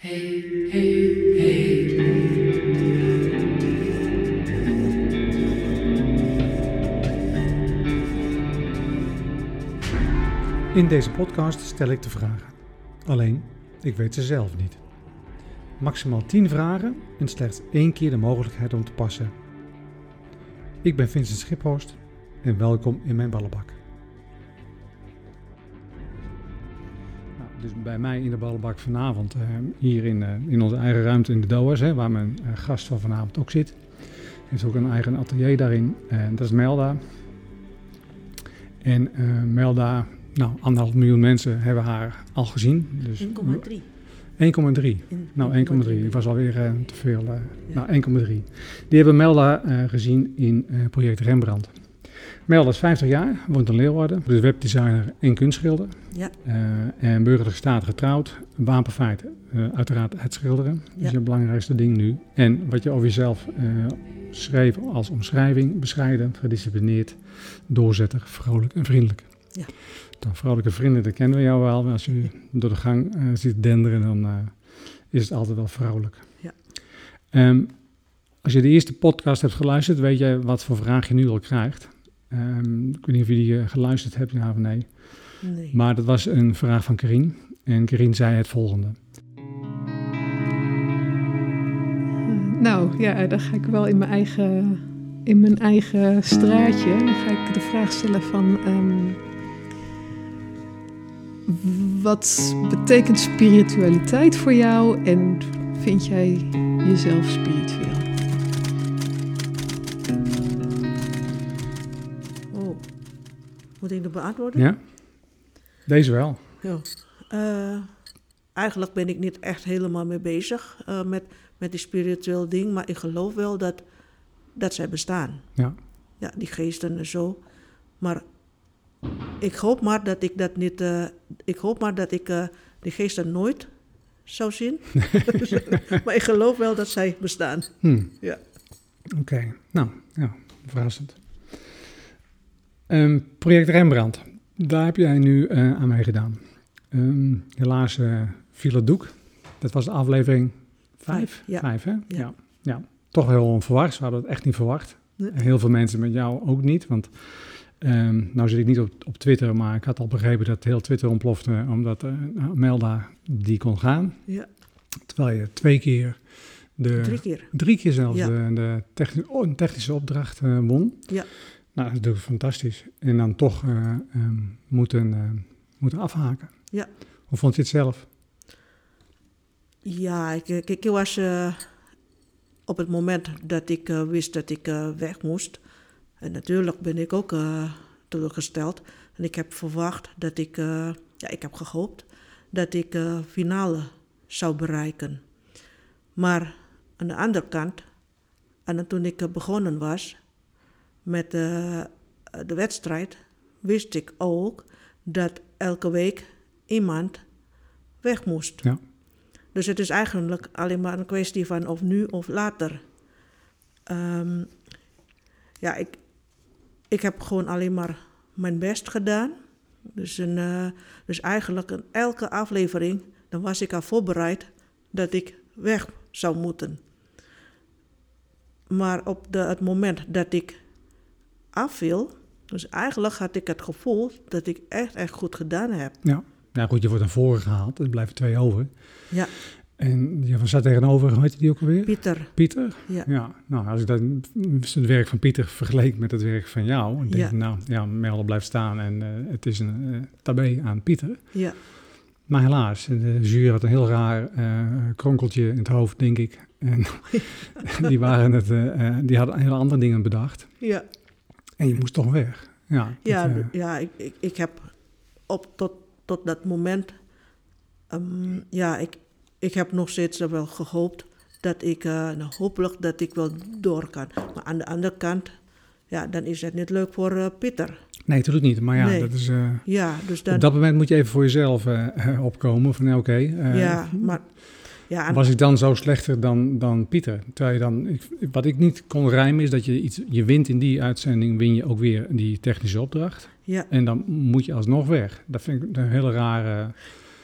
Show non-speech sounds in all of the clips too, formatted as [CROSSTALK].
Hey, hey, hey. In deze podcast stel ik de vragen. Alleen, ik weet ze zelf niet. Maximaal 10 vragen en slechts één keer de mogelijkheid om te passen. Ik ben Vincent Schiphorst en welkom in mijn ballenbak. Dus bij mij in de ballenbak vanavond, eh, hier in, eh, in onze eigen ruimte in de Doas, hè, waar mijn eh, gast van vanavond ook zit. Heeft ook een eigen atelier daarin. En dat is Melda. En Melda, nou, anderhalf miljoen mensen hebben haar al gezien. Dus 1,3. 1,3. Nou, 1,3. Ik was alweer eh, te veel. eh, Nou, 1,3. Die hebben Melda gezien in project Rembrandt. Melda is 50 jaar, woont in Leeuwarden. Dus webdesigner en kunstschilder. Ja. Eh, en burgerlijk staat getrouwd. Wapenfeit, eh, uiteraard het schilderen. Dat is Ja. je belangrijkste ding nu. En wat je over jezelf eh, schreef als omschrijving. Bescheiden, gedisciplineerd, doorzetter, vrolijk en vriendelijk. Ja. Dan vrolijke vrienden, dat kennen we jou wel. Als je door de gang ziet denderen, dan is het altijd wel vrolijk. Ja. Ehm, als je de eerste podcast hebt geluisterd, weet je wat voor vraag je nu al krijgt. Ehm, ik weet niet of je die eh, geluisterd hebt, ja of nee. Nee. Maar dat was een vraag van Karin. En Karin zei het volgende. Nou ja, dan ga ik wel in mijn eigen, in mijn eigen straatje. Dan ga ik de vraag stellen van... ehm, wat betekent spiritualiteit voor jou en vind jij jezelf spiritueel? Moet ik dat beantwoorden? Ja? Deze wel. Ja. Eh, eigenlijk ben ik niet echt helemaal mee bezig eh, met, met die spiritueel ding, maar ik geloof wel dat, dat zij bestaan. Ja. Ja, die geesten en zo. Maar ik hoop maar dat ik dat niet. eh, ik hoop maar dat ik die geesten nooit zou zien. [LAUGHS] maar ik geloof wel dat zij bestaan. Hm. Ja. Oké, nou, ja, verrassend. Ehm, project Rembrandt, daar heb jij nu eh, aan meegedaan. Ehm, helaas eh, viel het doek. Dat was de aflevering vijf. Ja. Vijf, hè? Ja. Ja. ja. Toch heel onverwachts. We hadden het echt niet verwacht. Nee. Heel veel mensen met jou ook niet. Want ehm, nou zit ik niet op, op Twitter, maar ik had al begrepen dat heel Twitter ontplofte. Omdat eh, Melda die kon gaan. Ja, Terwijl je twee keer de... drie keer. Drie keer zelfs Ja. de, de techni- oh, een technische opdracht won. Ja. Nou, dat is natuurlijk fantastisch. En dan toch eh, ehm, moeten, eh, moeten afhaken. Ja. Hoe vond je het zelf? Ja, ik, ik, ik was eh, op het moment dat ik wist dat ik weg moest. En natuurlijk ben ik ook teleurgesteld. En ik heb verwacht dat ik, ja, ik heb gehoopt dat ik finale zou bereiken. Maar aan de andere kant, en toen ik begonnen was met eh, de wedstrijd, wist ik ook dat elke week iemand weg moest. Ja. Dus het is eigenlijk alleen maar een kwestie van of nu of later. Ehm, ja, ik, ik heb gewoon alleen maar mijn best gedaan. Dus, een, eh, dus eigenlijk in elke aflevering, dan was ik al voorbereid dat ik weg zou moeten. Maar op de, het moment dat ik afviel, dus eigenlijk had ik het gevoel dat ik echt, echt goed gedaan heb. Ja. Nou goed, je wordt naar voren gehaald. Er blijven twee over. Ja, En je staat tegenover, hoe heet die ook alweer? Pieter. Pieter? Ja. Ja, nou, als ik dat, het werk van Pieter vergeleek met het werk van jou, dan denk Ja. ik, nou, ja, Melda blijft staan en eh, het is een eh tabé aan Pieter. Ja, Maar helaas, de jury had een heel raar eh, kronkeltje in het hoofd, denk ik. En [LAUGHS] die, waren het, die hadden hele andere dingen bedacht. ja. En je moest toch weg. Ja, Ja, eh, ja ik, ik, ik heb op, tot, tot dat moment, ehm, ja, ik, ik heb nog steeds wel gehoopt dat ik, eh, nou, hopelijk dat ik wel door kan. Maar aan de andere kant, ja, dan is het niet leuk voor eh, Pieter. nee, natuurlijk niet. Maar ja, Nee. dat is, Ja, dus dan, op dat moment moet je even voor jezelf opkomen. Van, oké, ja, maar, ja, was ik dan zo slechter dan, dan Pieter? Terwijl je dan, ik, wat ik niet kon rijmen is dat je iets, je wint in die uitzending, win je ook weer die technische opdracht. ja, En dan moet je alsnog weg. Dat vind ik een hele rare,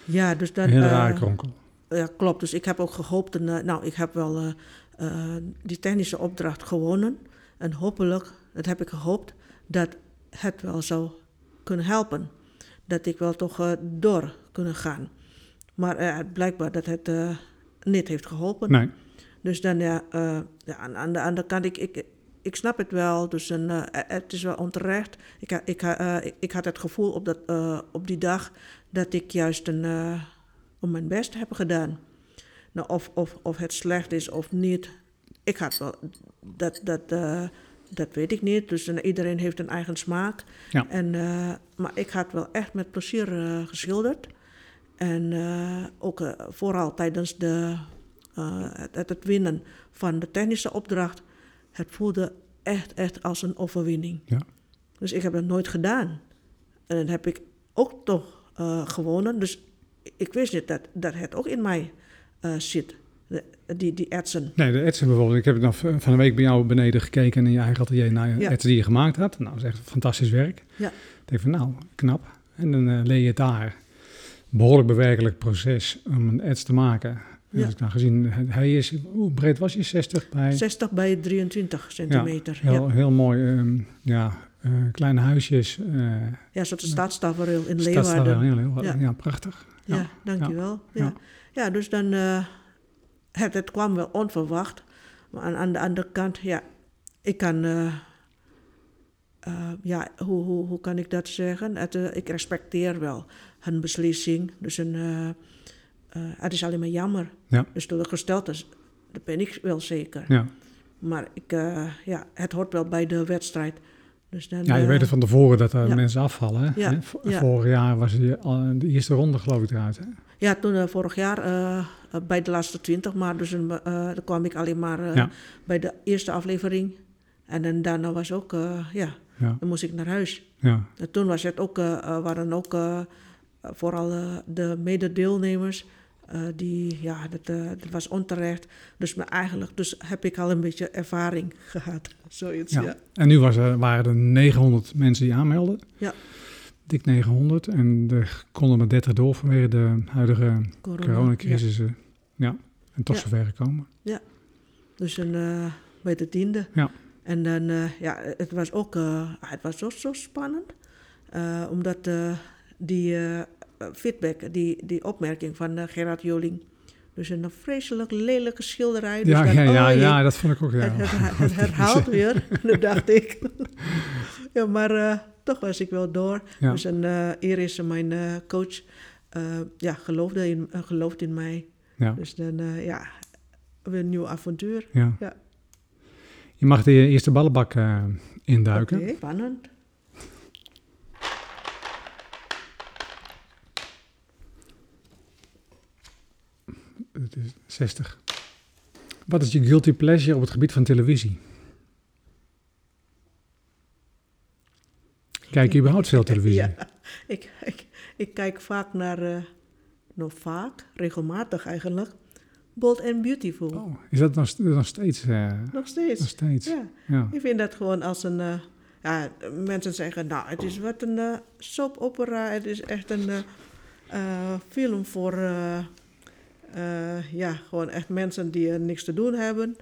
ja, dus dan, een hele eh, rare kronkel. ja, klopt. Dus ik heb ook gehoopt, en, eh, nou, ik heb wel eh, die technische opdracht gewonnen. En hopelijk, dat heb ik gehoopt, dat het wel zou kunnen helpen. Dat ik wel toch door kunnen gaan. Maar blijkbaar dat het niet heeft geholpen. Nee. Dus dan ja, eh, ja aan, de andere kant, ik, ik, ik snap het wel. Dus een, eh, het is wel onterecht. Ik, ik, eh, ik, ik had het gevoel op, dat, eh, op die dag dat ik juist een, eh, om mijn best heb gedaan. Nou, of, of, of het slecht is of niet, ik had wel, dat, dat, eh, dat weet ik niet. Dus eh, iedereen heeft een eigen smaak. Ja. En, eh, maar ik had wel echt met plezier eh, geschilderd. En eh, ook eh, vooral tijdens de, eh, het, het winnen van de technische opdracht. Het voelde echt, echt als een overwinning. Ja. Dus ik heb dat nooit gedaan. En dan heb ik ook toch gewonnen. Dus ik wist niet dat, dat het ook in mij zit. De- die, die etsen. Nee, de etsen bijvoorbeeld. Ik heb van een week bij jou beneden gekeken in je eigen atelier naar je Ja. etsen die je gemaakt had. Nou, dat is echt fantastisch werk. Ja. Ik denk van, nou, knap. En dan eh, leer je het daar. Behoorlijk bewerkelijk proces om een ets te maken. En Ja. ik nou gezien, hij- is, hoe breed was hij? 60 bij? 60 bij 23 centimeter. Ja, Heel, heel mooi, ehm, ja, eh, kleine huisjes. eh ja. een soort stadstafereel in Leeuwarden. heel, heel, Ja. ja. prachtig. Ja, Ja, dankjewel. Ja, ja. ja. dus dan... eh, het, het kwam wel onverwacht. Maar aan, aan de andere kant, ja... Ik kan... ja, hoe, hoe, hoe kan ik dat zeggen? Het, ik respecteer wel hun beslissing. Dus een, eh, eh, het is alleen maar jammer. Ja. Dus teleurgesteld is, dat ben ik wel zeker. Ja. Maar ik, eh, ja, het hoort wel bij de wedstrijd. Dus dan, ja, je weet het van tevoren dat er ja. mensen afvallen. hè? Ja, Hè? Vorig jaar was die, al- de eerste ronde geloof ik eruit. Hè? Ja, toen vorig jaar bij de laatste twintig, maar dus een, dan kwam ik alleen maar bij de eerste aflevering. En dan, daarna was ook, ja, dan moest ik naar huis. ja, En toen was het ook, waren ook vooral eh, de mededeelnemers, eh, die, ja, dat, eh, dat was onterecht. Dus maar eigenlijk dus heb ik al een beetje ervaring [LAUGHS] gehad, zoiets, ja. ja. En nu was er, waren er 900 mensen die aanmelden. Ja. Dik 900. En er konden maar 30 door vanwege de huidige Corona, coronacrisis. Ja. ja. En tot Ja. zover gekomen. Dus een, eh, bij de tiende. Ja. En dan, eh, ja, het was ook eh, het was zo, zo spannend. eh, omdat eh, die eh, feedback, die, die opmerking van eh, Gerard Joling. Dus een vreselijk lelijke schilderij. Dus Ja, dan, ja, ja, oh ja, dat vond ik ook. Ja. Het, het, [LAUGHS] herhaalt weer, [LAUGHS] dat dacht ik. [LAUGHS] ja, maar eh, toch was ik wel door. Ja. Dus een, eh Iris, mijn eh, coach, eh, ja, geloofde in, eh, gelooft in mij. Ja. Dus dan, eh, ja, weer een nieuw avontuur. Ja. Je mag de eerste ballenbak eh, induiken. Oké, spannend. Het is 60. Wat is je guilty pleasure op het gebied van televisie? Kijk je überhaupt veel [LAUGHS] televisie? Ja, ik, ik, ik kijk vaak naar, eh, nog vaak, regelmatig eigenlijk, Bold and Beautiful. Oh, is dat nog, st- nog steeds? eh, Nog steeds. nog steeds? Ja, Ja. ik vind dat gewoon als een... eh, ja, mensen zeggen, nou, het is wat een eh soap opera. Het is echt een eh, eh, film voor... eh, ja, gewoon echt mensen die eh, niks te doen hebben.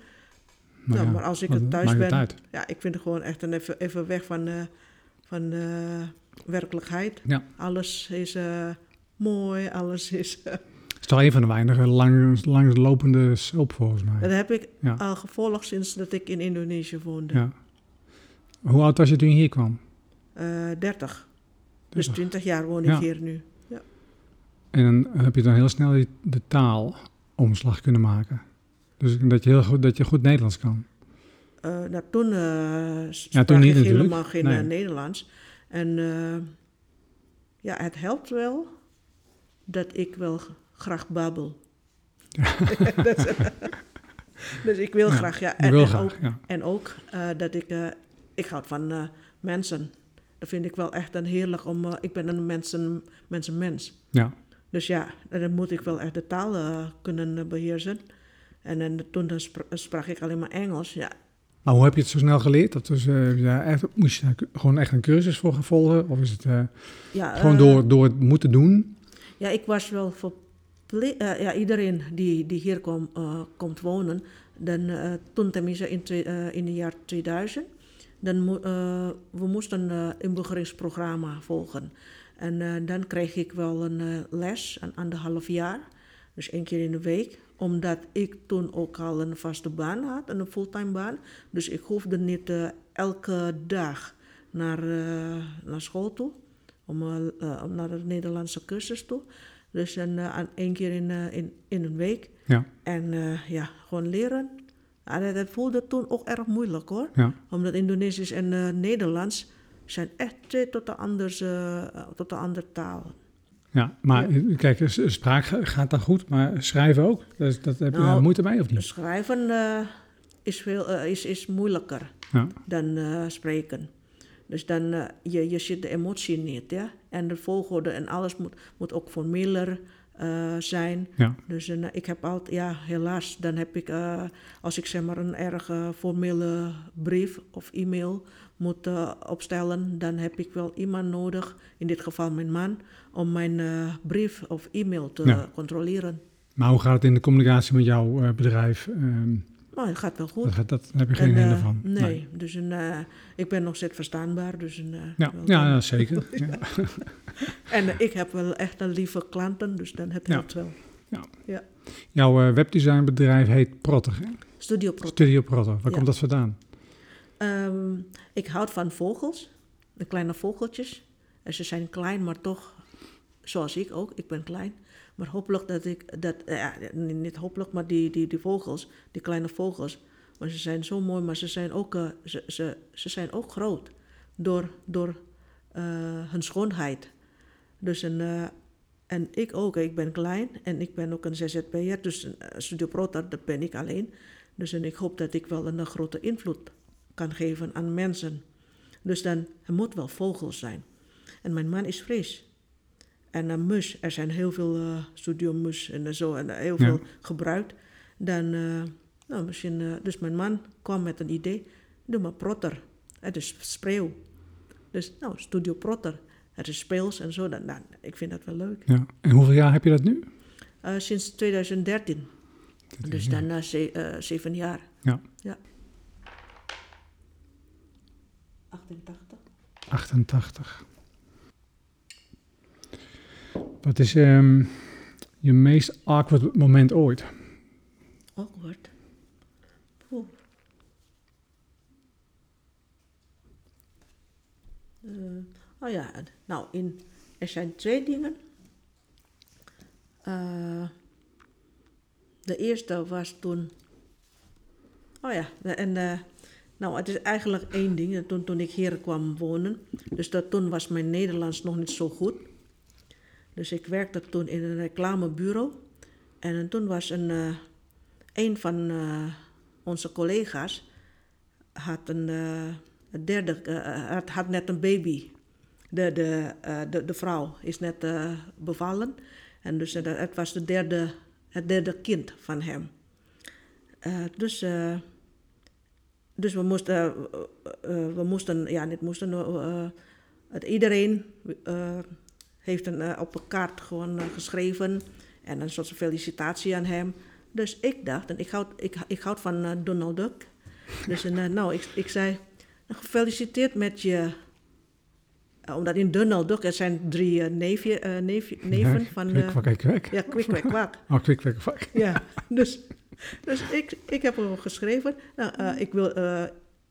Nou Ja, ja, maar als ik er thuis ben-? Ja, ik vind het gewoon echt een even, even weg van, eh, van werkelijkheid. Ja. Alles is mooi, alles is... Het is toch een van de weinige lang, langslopende soap volgens mij. dat heb ik Ja. al gevolgd sinds dat ik in Indonesië woonde. Ja. Hoe oud was je toen je hier kwam? Eh, 30. Dus 30. 20 jaar woon ik hier nu. En dan heb je dan heel snel die, de taalomslag kunnen maken. Dus dat je heel goed, dat je goed Nederlands kan. Eh, nou, toen eh sprak toen niet ik helemaal geen Nee. eh, Nederlands. En ja, het helpt wel dat ik wel graag babbel. Is- [LAUGHS] dus ik wil Ja, graag, ja. En, wil en graag, ook, ja. en ook dat ik, ik houd van mensen. Dat vind ik wel echt een heerlijk om, ik ben een mensen, mensenmens. ja. Dus ja, dan moet ik wel echt de taal eh, kunnen eh, beheersen. En, dan toen dan spra- sprak ik alleen maar Engels. Ja, Maar hoe heb je het zo snel geleerd? Dat eh, ja, echt, moest je daar gewoon echt een cursus voor gaan volgen? Of is het ja gewoon door, door het moeten doen? Ja, ik was wel verplicht ja, iedereen die, die hier kom, komt wonen, dan, toen tenminste in, in het jaar 2000, dan we moesten een inburgeringsprogramma volgen. En eh, dan kreeg ik wel een eh, les, een anderhalf jaar, dus één keer in de week. Omdat ik toen ook al een vaste baan had, een fulltime baan. Dus ik hoefde niet eh, elke dag naar, naar school toe, om, om naar de Nederlandse cursus toe. Dus een, één keer in, in, in een week. Ja, En ja, gewoon leren. Ja, dat, dat voelde toen ook erg moeilijk hoor. ja, Omdat Indonesisch en Nederlands zijn echt twee totaal, anders, eh, totaal andere talen. ja. Maar kijk, spraak ga- gaat dan goed, maar schrijven ook? Dat, dat heb je Nou, daar moeite mee of niet? Schrijven eh, is, veel, eh, is, is moeilijker Ja, dan spreken. Dus dan, je, je ziet de emotie niet, ja. En de volgorde en alles moet, moet ook formeler eh, zijn. ja, Dus eh, ik heb altijd, ja, helaas, dan heb ik, eh, als ik zeg maar een erg formele brief of e-mail moet opstellen, dan heb ik wel iemand nodig, in dit geval mijn man, om mijn brief of e-mail te Ja. controleren. Maar hoe gaat het in de communicatie met jouw bedrijf? Ehm, Maar het gaat wel goed. dat, gaat- dat daar heb je geen En, hinder eh, van? Nee, dus een, eh, ik ben nog steeds verstaanbaar. Dus een, eh, Ja, ja, ja, zeker. [LAUGHS] Ja. [LAUGHS] En ik heb wel echt een lieve klanten, dus dan het Ja. helpt wel. Jouw eh, webdesignbedrijf heet Protter, hè? Studio Pro. Studio Protter. Waar Ja. komt dat vandaan? Ehm, ik houd van vogels, de kleine vogeltjes. En ze zijn klein, maar toch, zoals ik ook, ik ben klein. Maar hopelijk dat ik, dat, eh, ja, niet hopelijk, maar die, die, die vogels, die kleine vogels. Maar ze zijn zo mooi, maar ze zijn ook, eh, ze, ze, ze zijn ook groot. Door, door eh, hun schoonheid. Dus een, en ik ook, ik ben klein en ik ben ook een ZZP'er. Dus een Studio Protar, dat ben ik alleen. Dus en ik hoop dat ik wel een, grote invloed kan geven aan mensen. Dus dan, er moet wel vogels zijn. En mijn man is fris. En een mus, er zijn heel veel eh studiomus en zo, en heel Ja. veel gebruikt. Dan, eh, nou misschien, eh, dus mijn man kwam met een idee, doe maar protter. Het is spreeuw. Dus, nou, studio protter. Het is speels en zo, dan, nou, ik vind dat wel leuk. Ja. En hoeveel jaar heb je dat nu? Eh, sinds 2013, dus dan na ze- eh, zeven jaar. Ja. Ja. 88. 88. Wat is ehm, je meest awkward moment ooit? Awkward. Eh, oh ja, nou, in, er zijn twee dingen. Eh, de eerste was toen. Oh ja, en eh, nou, het is eigenlijk één ding. Toen, toen ik hier kwam wonen, dus dat, toen was mijn Nederlands nog niet zo goed. Dus ik werkte toen in een reclamebureau. En toen was een, eh, een van eh, onze collega's had een een derde, had, net een baby. De, de, de, de vrouw is net bevallen. En dus het was de derde, het derde kind van hem. Dus, dus we moesten, we moesten, ja, niet moesten, iedereen heeft een, eh, op een kaart gewoon eh, geschreven en een soort felicitatie aan hem. Dus ik dacht, en ik houd, ik, ik houd van eh, Donald Duck. Dus nou, ik, ik zei, nou, gefeliciteerd met je... omdat in Donald Duck, er zijn drie neefje, neefje- neven Ja, van... Kwik, kwak, kwik, kwak. ja, kwik, kwak, kwak. Oh, kwik, kwik, kwak. Ja, dus, dus ik, ik heb hem geschreven. Nou, ik, wil,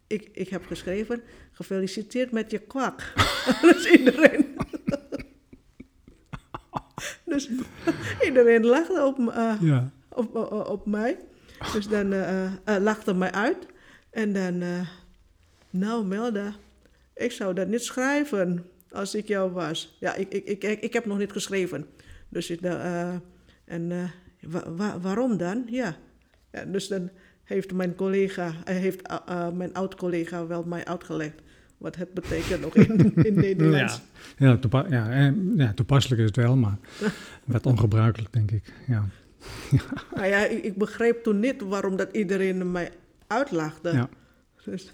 ik, ik heb geschreven, gefeliciteerd met je kwak. [LAUGHS] dus iedereen... dus [LAUGHS] iedereen lachte op, eh, Ja. op, op, op mij. Dus dan eh, lachte mij uit. En dan, nou Melda, ik zou dat niet schrijven als ik jou was. Ja, ik, ik, ik, ik, ik heb nog niet geschreven. Dus ik, en wa- wa- waarom dan? Ja. ja. Dus dan heeft mijn collega, heeft mijn oud-collega wel mij uitgelegd wat het betekent nog in, in Nederlands. Ja, ja, toepa- ja, eh, ja, toepasselijk is het wel, maar [LAUGHS] wat ongebruikelijk, denk ik. Ja. [LAUGHS] Nou ja, ik, ik begreep toen niet waarom dat iedereen mij uitlachte. Ja. [LAUGHS] Dus,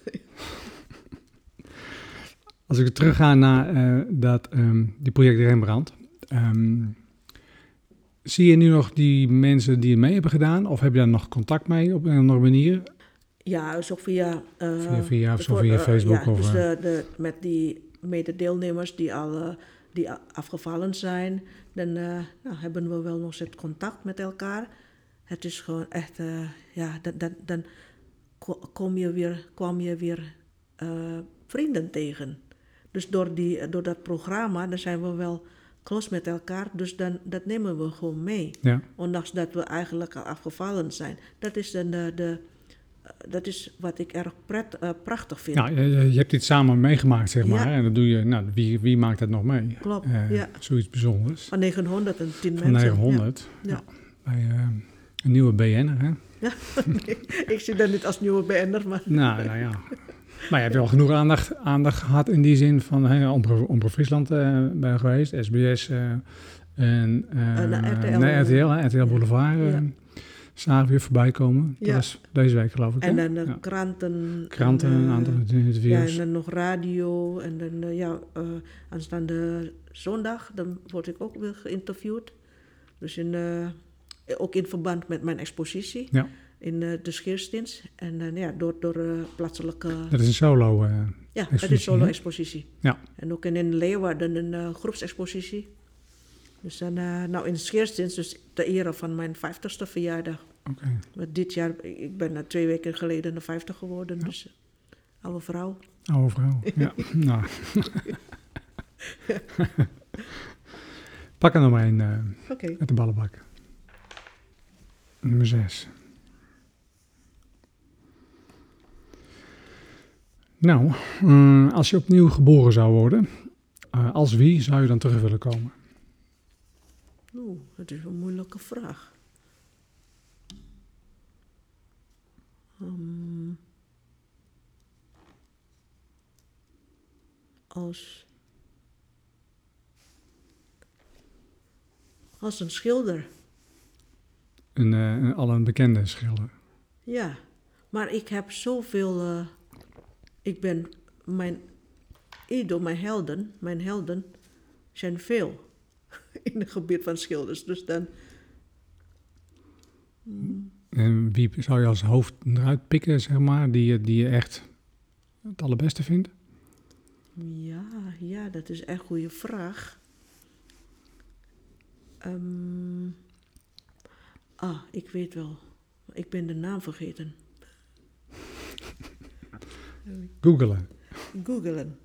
Als ik terugga naar eh, dat, ehm, die project Rembrandt. ehm, zie je nu nog die mensen die het mee hebben gedaan? Of heb je daar nog contact mee op een andere manier? Ja, zo via... eh, Via, via, of via eh, Facebook? ja, of, dus eh, de, de, met die mededeelnemers die al die afgevallen zijn, dan nou, hebben we wel nog steeds contact met elkaar. Het is gewoon echt, ja, dan, dan, dan ko- kom je weer, kwam je weer vrienden tegen. Dus door, die, door dat programma, dan zijn we wel close met elkaar, dus dan, dat nemen we gewoon mee. ja. Ondanks dat we eigenlijk al afgevallen zijn. Dat is, dan de, de, dat is wat ik erg pret, eh, prachtig vind. Ja, je, je hebt dit samen meegemaakt, zeg maar. Ja. En dan doe je, nou, wie, wie maakt dat nog mee? Klopt, Eh, ja. Zoiets bijzonders. Van 910 Van mensen. 900. Ja. Ja. Bij eh, een nieuwe BN'er, hè? Ja. [LAUGHS] ik zie dat niet als nieuwe BN'er, maar Nou, nou ja. Maar je hebt wel genoeg aandacht, aandacht gehad in die zin van hè, Omroep Friesland eh ben geweest, SBS eh, en eh, RTL, nee, RTL, hè, RTL Boulevard. eh ja. Zagen we weer voorbij komen. Dat Ja. was deze week geloof ik. en dan de Ja. kranten. Kranten, en, een eh, aantal Ja, interviews. en dan nog radio. En dan, eh, ja, eh, aanstaande zondag, dan word ik ook weer geïnterviewd. Dus in, eh, ook in verband met mijn expositie Ja. in eh, de Scheerstins. En eh, ja, door, door eh, plaatselijke... Dat is een solo. eh, Ja, het expositie, is solo hè? expositie. Ja. En ook in, in Leeuwarden een eh, groepsexpositie. Dus dan, eh, nou in Scheerstins, dus ter ere van mijn 50ste verjaardag. Want dit jaar, ik ben na twee weken geleden de 50 geworden, dus eh, oude vrouw. Oude vrouw. [LAUGHS] Ja. nou. Pak er nog maar een uit de ballenbak. Nummer 6. Nou, eh, als je opnieuw geboren zou worden, eh, als wie zou je dan terug willen komen? Oeh, dat is een moeilijke vraag. Ehm, als. Als een schilder. Een, een, al een bekende schilder. Ja, maar ik heb zoveel. eh, ik ben. Mijn idool, mijn helden, mijn helden zijn veel [LAUGHS] in het gebied van schilders. Dus dan. En wie zou je als hoofd eruit pikken, zeg maar, die, je- die je echt het allerbeste vindt? Ja, ja, dat is echt een goede vraag. Ehm, ah, ik weet wel. Ik ben de naam vergeten. [LAUGHS] Googelen. Googelen.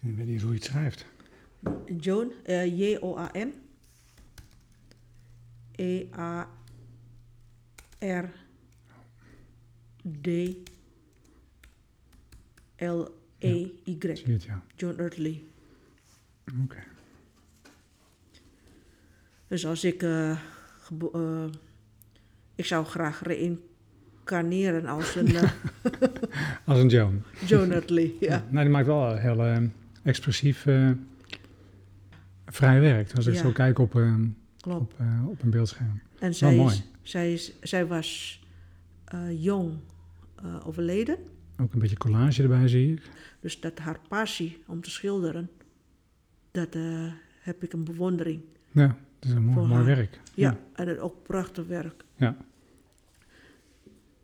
Ik weet niet hoe je het schrijft. Joan, eh, J-O-A-N. E-A-R-D-L-E-Y. Zie je het, ja. John. Oké. Dus als ik. eh, gebo- eh, ik zou graag reïncarneren als een [LAUGHS] eh, Als een Joan. John Earthly. [LAUGHS] Ja. Nou, die maakt wel heel expressief vrij werk. Als ik Ja. zo kijk op, eh, Klopt. op, eh, op een beeldscherm. En zij, mooi. is, zij, is, zij was eh, jong eh, overleden. Ook een beetje collage erbij zie ik. Dus dat haar passie om te schilderen, dat heb ik een bewondering. Ja, het is een mooi, mooi werk. Ja, en het ook prachtig werk. Ja.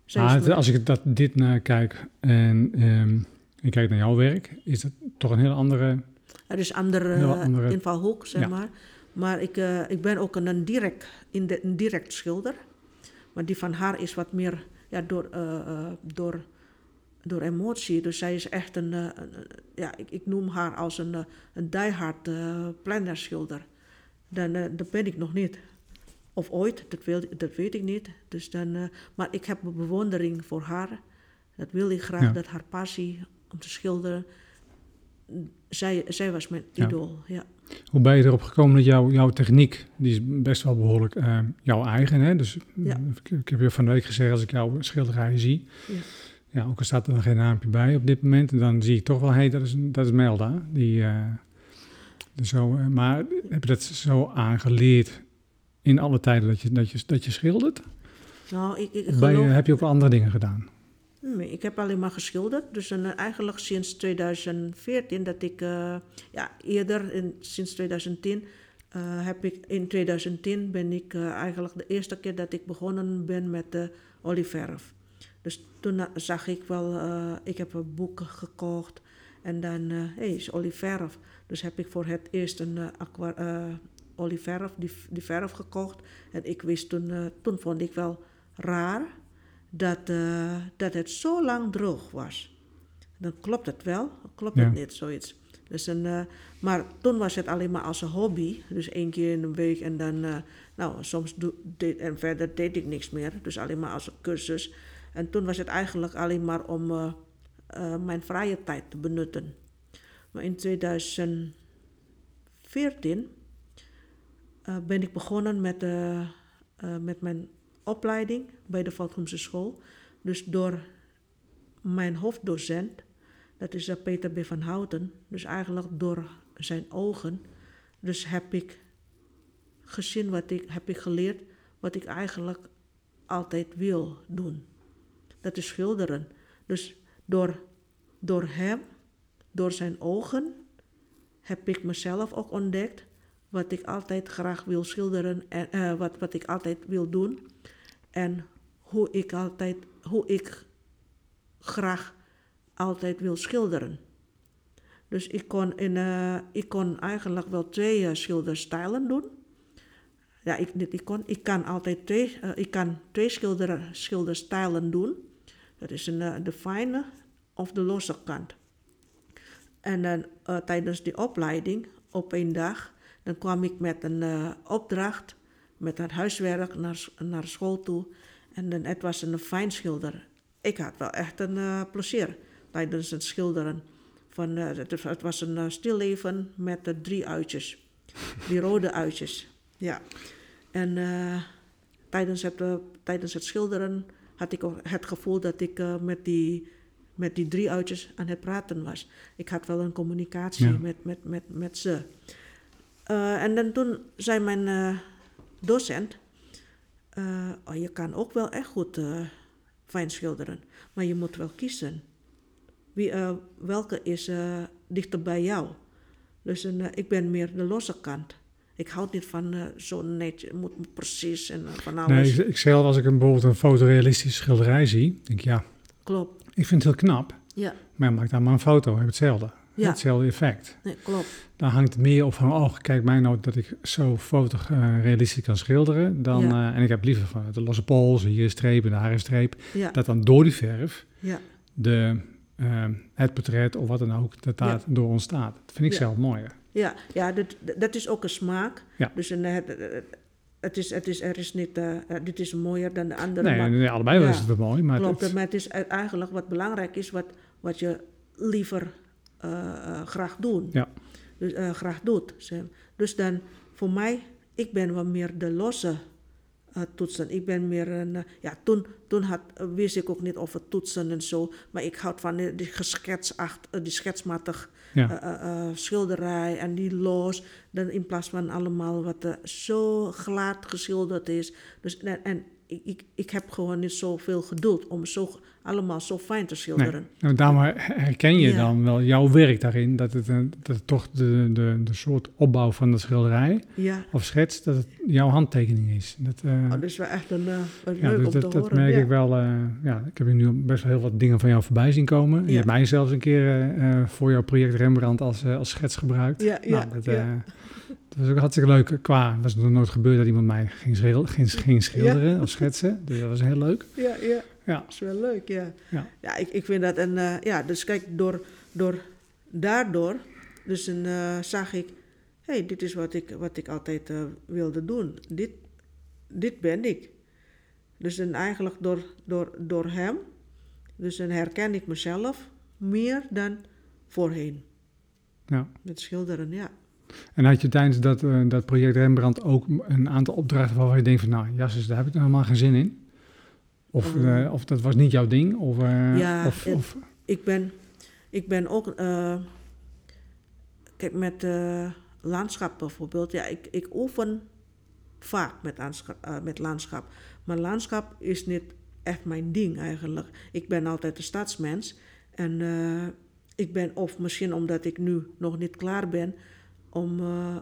Zij Maar is het- mijn- als ik dat, dit naar kijk en ehm, ik kijk naar jouw werk, is dat toch een heel andere... Het is een andere, andere- invalhoek, zeg Ja. maar. Maar ik, eh, ik ben ook een, direct, in de, een direct schilder. Maar die van haar is wat meer ja, door, eh, eh, door, door emotie. Dus zij is echt een, ja, ik, ik noem haar als een, een diehard plannerschilder. Dan, dat ben ik nog niet. Of ooit, dat, wil, dat weet ik niet. Dus dan, maar ik heb een bewondering voor haar. Dat wil ik graag, Ja. dat haar passie om te schilderen. Zij, zij was mijn Ja. idool, ja. Hoe ben je erop gekomen dat jouw jouw techniek, die is best wel behoorlijk eh, jouw eigen, hè? Dus Ja. mm, ik, ik heb je van de week gezegd, als ik jouw schilderijen zie, Ja. ja, ook al staat er dan geen naampje bij op dit moment, dan zie ik toch wel, hé, hey, dat, is, dat is Melda. Die, eh, zo, eh, maar heb je dat zo aangeleerd in alle tijden dat je, dat je, dat je schildert? Nou, ik, je, heb je ook andere dingen gedaan? Ik heb alleen maar geschilderd. Dus eh, eigenlijk sinds 2014 dat ik... eh, ja, eerder, in, sinds 2010, eh, heb ik in 2010 ben ik eigenlijk de eerste keer dat ik begonnen ben met de olieverf. Dus toen zag ik wel, ik heb een boek gekocht en dan, hé, hey, is olieverf. Dus heb ik voor het eerst een olieverf, die, die verf gekocht. En ik wist toen, toen vond ik wel raar dat, eh, dat het zo lang droog was. Dan klopt het wel, klopt Ja. het niet, zoiets. Dus een, eh, maar toen was het alleen maar als een hobby. Dus één keer in een week en dan, eh, nou, soms deed, en verder deed ik niks meer. Dus alleen maar als een cursus. En toen was het eigenlijk alleen maar om mijn vrije tijd te benutten. Maar in 2014 eh, ben ik begonnen met, met mijn opleiding bij de Valkhamse School. Dus door mijn hoofddocent, dat is eh, Peter B. van Houten, dus eigenlijk door zijn ogen, dus heb ik gezien wat ik, heb ik geleerd wat ik eigenlijk altijd wil doen. Dat is schilderen. Dus door, door hem, door zijn ogen, heb ik mezelf ook ontdekt wat ik altijd graag wil schilderen en eh, wat, wat ik altijd wil doen. En hoe ik altijd, hoe ik graag altijd wil schilderen. Dus ik kon, in, eh, ik kon eigenlijk wel twee eh, schilderstijlen doen. Ja, ik, ik, kon, ik kan altijd twee, eh, ik kan twee schilder, schilderstijlen doen. Dat is een, de fijne of de losse kant. En dan tijdens die opleiding, op één dag, dan kwam ik met een opdracht, met het huiswerk naar, naar school toe. En dan, het was een fijn schilder. Ik had wel echt een eh, plezier tijdens het schilderen. Van, eh, het, het was een uh, stilleven met de drie uitjes. Die rode uitjes. Ja. En tijdens, het, tijdens het schilderen had ik ook het gevoel dat ik met, die, met die drie uitjes aan het praten was. Ik had wel een communicatie Ja. met, met, met, met ze. En dan toen zei mijn docent, eh, oh, je kan ook wel echt goed eh, fijn schilderen, maar je moet wel kiezen. Wie, eh, welke is dichter bij jou? Dus ik ben meer de losse kant. Ik houd niet van eh, zo netjes, moet precies en van Nee, alles. ik, ik zelf als ik een, bijvoorbeeld een fotorealistische schilderij zie, denk ik ja, Klopt. ik vind het heel knap. Ja, Maar maak daar maar een foto, heb hetzelfde. Ja. Hetzelfde effect. nee, klopt. Dan hangt het meer op van, oh, kijk mij nou dat ik zo fotorealistisch kan schilderen. Dan, Ja. eh, en ik heb liever van de losse pols, hier een streep en daar een streep. Ja, Dat dan door die verf ja, de, eh, het portret of wat dan ook, dat daar door ontstaat. Dat vind ik zelf mooier. ja, ja dat, dat is ook een smaak. Ja. Dus een, het, het, het is, het is, er is niet, eh, eh, dit is mooier dan de andere. Nee, maar, nee, allebei is het wel mooi. Maar klopt, het, maar het is eigenlijk wat belangrijk is, wat, wat je liever eh, eh, graag doen. Ja. Dus, eh, graag doet. Dus dan, voor mij, ik ben wel meer de losse toetsen. Ik ben meer een, ja, toen, toen had, wist ik ook niet over toetsen en zo, maar ik houd van die, die die schetsmatig ja. schilderij en die los. Dan in plaats van allemaal wat zo glad geschilderd is. Dus, en en ik, ik, ik heb gewoon niet zoveel geduld om zo, allemaal zo fijn te Nee. schilderen. En daarom herken je Ja. dan wel jouw werk daarin, dat het, een- dat het toch de, de, de soort opbouw van de schilderij Ja, of schets, dat het jouw handtekening is. Dat, eh, oh, dat is wel echt een, eh, ja, leuk dus om dat, te dat horen. merk ja. ik wel. eh, ja, ik heb nu best wel heel wat dingen van jou voorbij zien komen. Je hebt mij zelfs een keer voor jouw project Rembrandt als, als schets gebruikt. Ja, ja, nou, dat was ook hartstikke leuk. Qua, was nog nooit gebeurd dat iemand mij ging, schil- ging, ging schilderen of schetsen. Dus dat was heel leuk. Ja, ja. Ja. Dat is wel leuk, ja. Ja. ik, ik vind dat een... eh, ja, dus kijk, door, door, daardoor dus een, eh, zag ik... Hé, hey, dit is wat ik, wat ik altijd eh, wilde doen. Dit, dit ben ik. Dus en eigenlijk door, door, door hem... Dus dan herken ik mezelf meer dan voorheen. Ja. Met schilderen, ja. En had je tijdens dat, eh, dat project Rembrandt ook een aantal opdrachten waarvan je denkt van, nou, jasses, daar heb ik helemaal geen zin in? Of, Oh. eh, of dat was niet jouw ding? Of, eh, Ja, of, het- of, Ik ben, ik ben ook, kijk, met landschap bijvoorbeeld. Ja, ik, ik oefen vaak met, met landschap. Maar landschap is niet echt mijn ding eigenlijk. Ik ben altijd een stadsmens. En ik ben, of misschien omdat ik nu nog niet klaar ben om eh,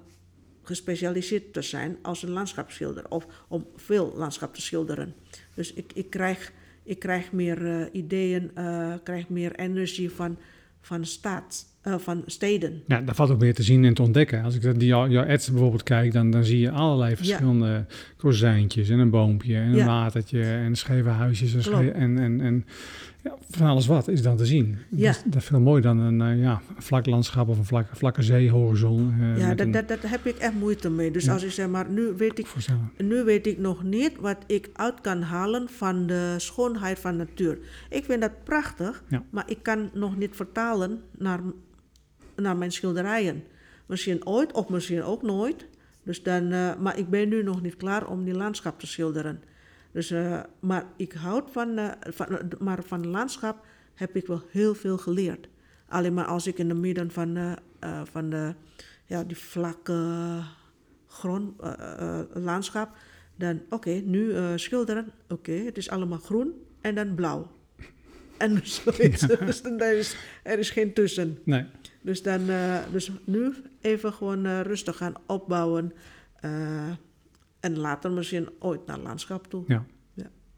gespecialiseerd te zijn als een landschapsschilder of om veel landschap te schilderen. Dus ik, ik, krijg, ik krijg meer eh, ideeën, eh, krijg meer energie van, van, staat, van steden. Ja, daar valt ook meer te zien en te ontdekken. Als ik dat- die, jouw, jouw ads bijvoorbeeld kijk, dan, dan zie je allerlei verschillende kozijntjes en een boompje en een Ja. watertje en scheve huisjes en, en, en ja, van alles wat is dan te zien. Ja. Dat, is, dat is veel mooier dan een eh, ja, vlak landschap of een vlak, vlakke zeehorizon. eh, ja, dat, een- dat, dat heb ik echt moeite mee. Dus Ja. als ik zeg maar, nu weet ik. Nu weet ik nog niet wat ik uit kan halen van de schoonheid van natuur. Ik vind dat prachtig, Ja. maar ik kan nog niet vertalen naar, naar mijn schilderijen. Misschien ooit of misschien ook nooit. Dus dan, eh, maar ik ben nu nog niet klaar om die landschap te schilderen. Dus, eh, maar ik houd van, eh, van, eh, maar van landschap heb ik wel heel veel geleerd. Alleen maar als ik in het midden van, van de, ja, die vlakke grond, landschap, dan oké, nu schilderen, oké, het is allemaal groen en dan blauw. [LAUGHS] En zoiets, dus dan er, is, er is geen tussen. Nee, Dus, dan, dus nu even gewoon rustig gaan opbouwen. En later misschien ooit naar landschap toe. ja.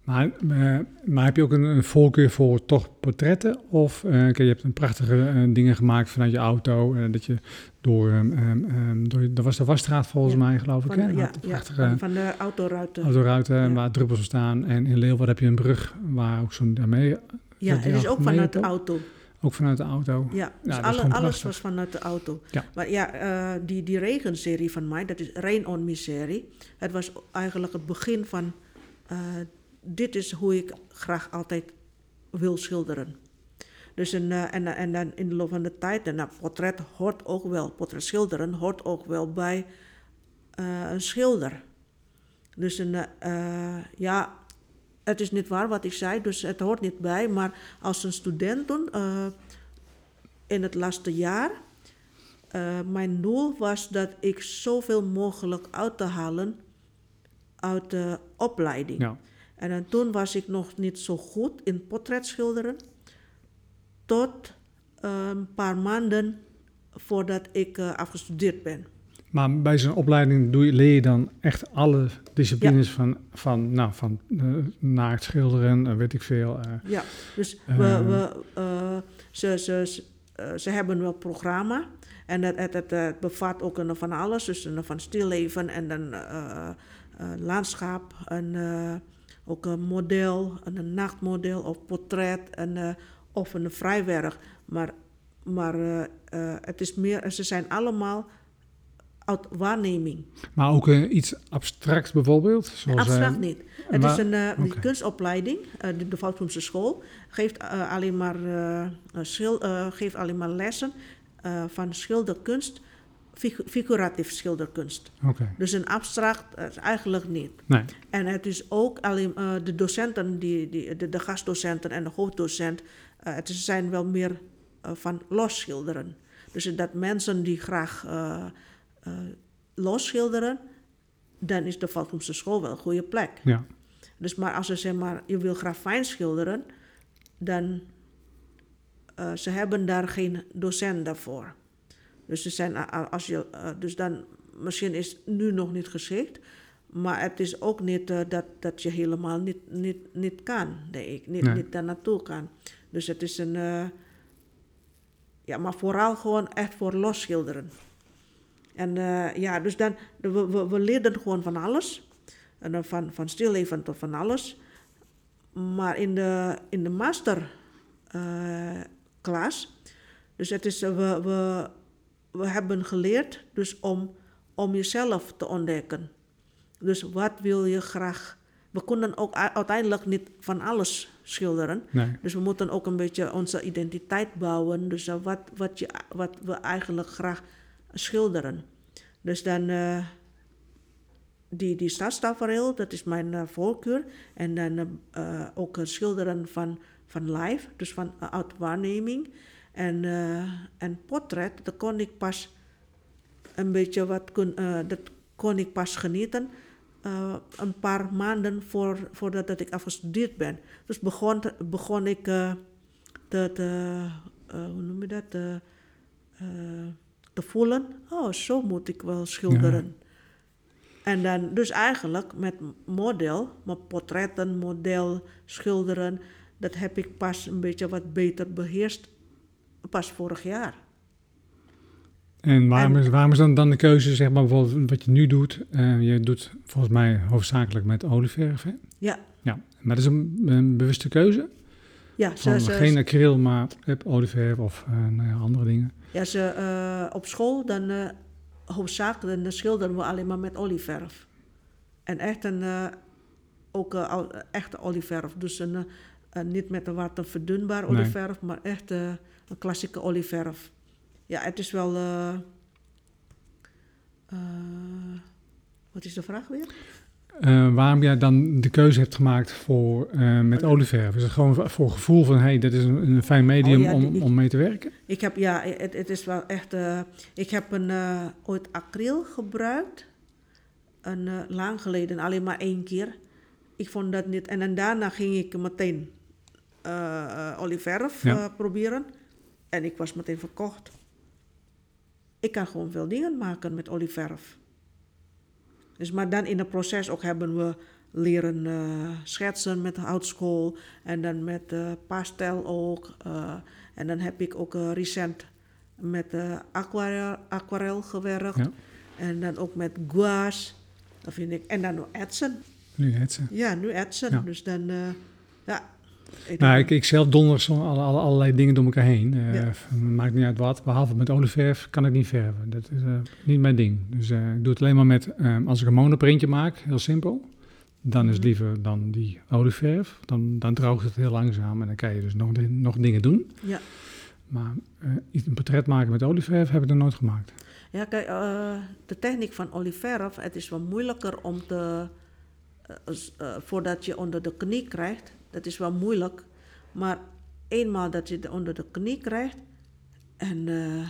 Maar, eh, maar heb je ook een, een voorkeur voor toch portretten? Of eh, kijk, je hebt een prachtige eh, dingen gemaakt vanuit je auto. dat je door, ehm, door, dat was de wasstraat volgens Ja. mij, geloof ik. Van, hè? ja, ja, prachtige van, de autoruiten. autoruiten Ja. waar druppels op staan. En in Leeuwarden heb je een brug waar ook zo'n daarmee, ja, het is ja, ook vanuit de auto. Ook vanuit de auto. Ja, dus alle, alles was vanuit de auto. Ja. Maar ja, eh, die, die regenserie van mij, dat is Rain on Me serie. Het was eigenlijk het begin van... eh, dit is hoe ik graag altijd wil schilderen. Dus een, eh, en, en dan in de loop van de tijd... En nou, portret hoort ook wel... Portret schilderen hoort ook wel bij een schilder. Dus een, ja, het is niet waar wat ik zei, dus het hoort niet bij. Maar als een student toen, eh, in het laatste jaar, eh, mijn doel was dat ik zoveel mogelijk uit te halen uit de opleiding. Ja. En toen was ik nog niet zo goed in portretschilderen. Tot eh, een paar maanden voordat ik afgestudeerd ben. Maar bij zo'n opleiding doe je, leer je dan echt alle disciplines van, van, nou, van eh, naakt schilderen, eh, weet ik veel. eh, Ja, dus we, we, ze, ze, ze, ze hebben wel programma. En het, het, het, het bevat ook een van alles. Dus een van stilleven en dan landschap. En ook een model, een nachtmodel of portret. En, of een vrijwerk. Maar, maar het is meer, ze zijn allemaal uit waarneming. maar ook eh, iets abstracts bijvoorbeeld. Zoals, eh, Abstract niet. Het waar- is een eh, kunstopleiding. eh, de de school geeft eh, alleen maar, eh, eh, schil- eh, geeft alleen maar lessen eh, van schilderkunst, figu- figuratief schilderkunst. Oké, Dus een abstract eh, is eigenlijk niet. nee. En het is ook alleen eh, de docenten, die, die, de, de gastdocenten en de hoofddocent, eh, het zijn wel meer eh, van losschilderen. Dus dat mensen die graag eh eh, losschilderen, dan is de Valkensche school wel een goede plek. Ja. Dus maar als ze zeg maar, je wil graag fijn schilderen, dan eh, ze hebben daar geen docent daarvoor. Dus, ze zijn, a- als je, eh, dus dan, misschien is het nu nog niet geschikt, maar het is ook niet eh, dat, dat je helemaal niet, niet, niet kan, denk ik. Niet, Nee. niet daar naartoe kan. Dus het is een, eh, ja, maar vooral gewoon echt voor losschilderen. En eh, ja, dus dan, we, we, we leerden gewoon van alles. En dan van, van stilleven tot van alles. Maar in de, in de masterklas, dus het is, eh, we, we, we hebben geleerd dus om, om jezelf te ontdekken. Dus wat wil je graag? We kunnen ook uiteindelijk niet van alles schilderen. Nee. Dus we moeten ook een beetje onze identiteit bouwen. Dus eh, wat, wat, je, wat we eigenlijk graag schilderen. Dus dan eh, die, die stadstafereel, dat is mijn eh, voorkeur. En dan eh, ook schilderen van, van live, dus van uh, uit waarneming. En, en portret, dat kon ik pas een beetje wat eh, dat kon ik pas genieten. een paar maanden voor, voordat dat ik afgestudeerd ben. Dus begon, begon ik eh, hoe noem je dat, te, voelen, oh, zo moet ik wel schilderen. En dan dus eigenlijk met model, met portretten, model, schilderen, dat heb ik pas een beetje wat beter beheerst, pas vorig jaar. En waarom, En- is, waarom is dan, dan de keuze, zeg maar, bijvoorbeeld wat je nu doet? Eh, je doet volgens mij hoofdzakelijk met olieverf, hè? Ja, Ja, maar dat is een, een bewuste keuze. Ja, ze, Van ze, geen acryl, maar olieverf of eh, nou ja, andere dingen. ja, ze eh, op school dan eh hoofdzakelijk dan schilderen we alleen maar met olieverf. En echt een, eh, ook eh, echte olieverf. Dus een, eh, eh, niet met een water verdunbaar Nee. olieverf, maar echt eh, een klassieke olieverf. Ja, het is wel. eh, eh, wat is de vraag weer? Eh, waarom jij dan de keuze hebt gemaakt voor eh, met olieverf? Is het gewoon voor gevoel van, hey, dit is een, een fijn medium Oh ja, om, om mee te werken? Ik heb, ja, het, het is wel echt. eh, ik heb een, ooit acryl gebruikt. Een, lang geleden, alleen maar één keer. Ik vond dat niet. En, dan daarna ging ik meteen olieverf Ja. proberen. En ik was meteen verkocht. Ik kan gewoon veel dingen maken met olieverf. Dus, maar dan in het proces ook hebben we leren eh, schetsen met houtschool. En dan met eh, pastel ook. eh, en dan heb ik ook recent met aquarel, aquarel gewerkt. Ja. En dan ook met gouache. Dat vind ik. En dan nog etsen. Nu ze. Ja, nu etsen. Ja. Dus dan, ja. Ik Nou, ik, ik zelf donder zo alle, alle- allerlei dingen door elkaar heen. Eh, Ja. Maakt niet uit wat. Behalve met olieverf kan ik niet verven. Dat is eh, niet mijn ding. Dus eh, ik doe het alleen maar met, eh, als ik een monoprintje maak, heel simpel. Dan is het Mhm. liever dan die olieverf. Dan, dan droogt het heel langzaam en dan kan je dus nog, nog dingen doen. Ja. Maar iets- een portret maken met olieverf heb ik nog nooit gemaakt. Ja, kijk, de techniek van olieverf, het is wel moeilijker om te... voordat je onder de knie krijgt, dat is wel moeilijk. Maar eenmaal dat je het onder de knie krijgt... en eh,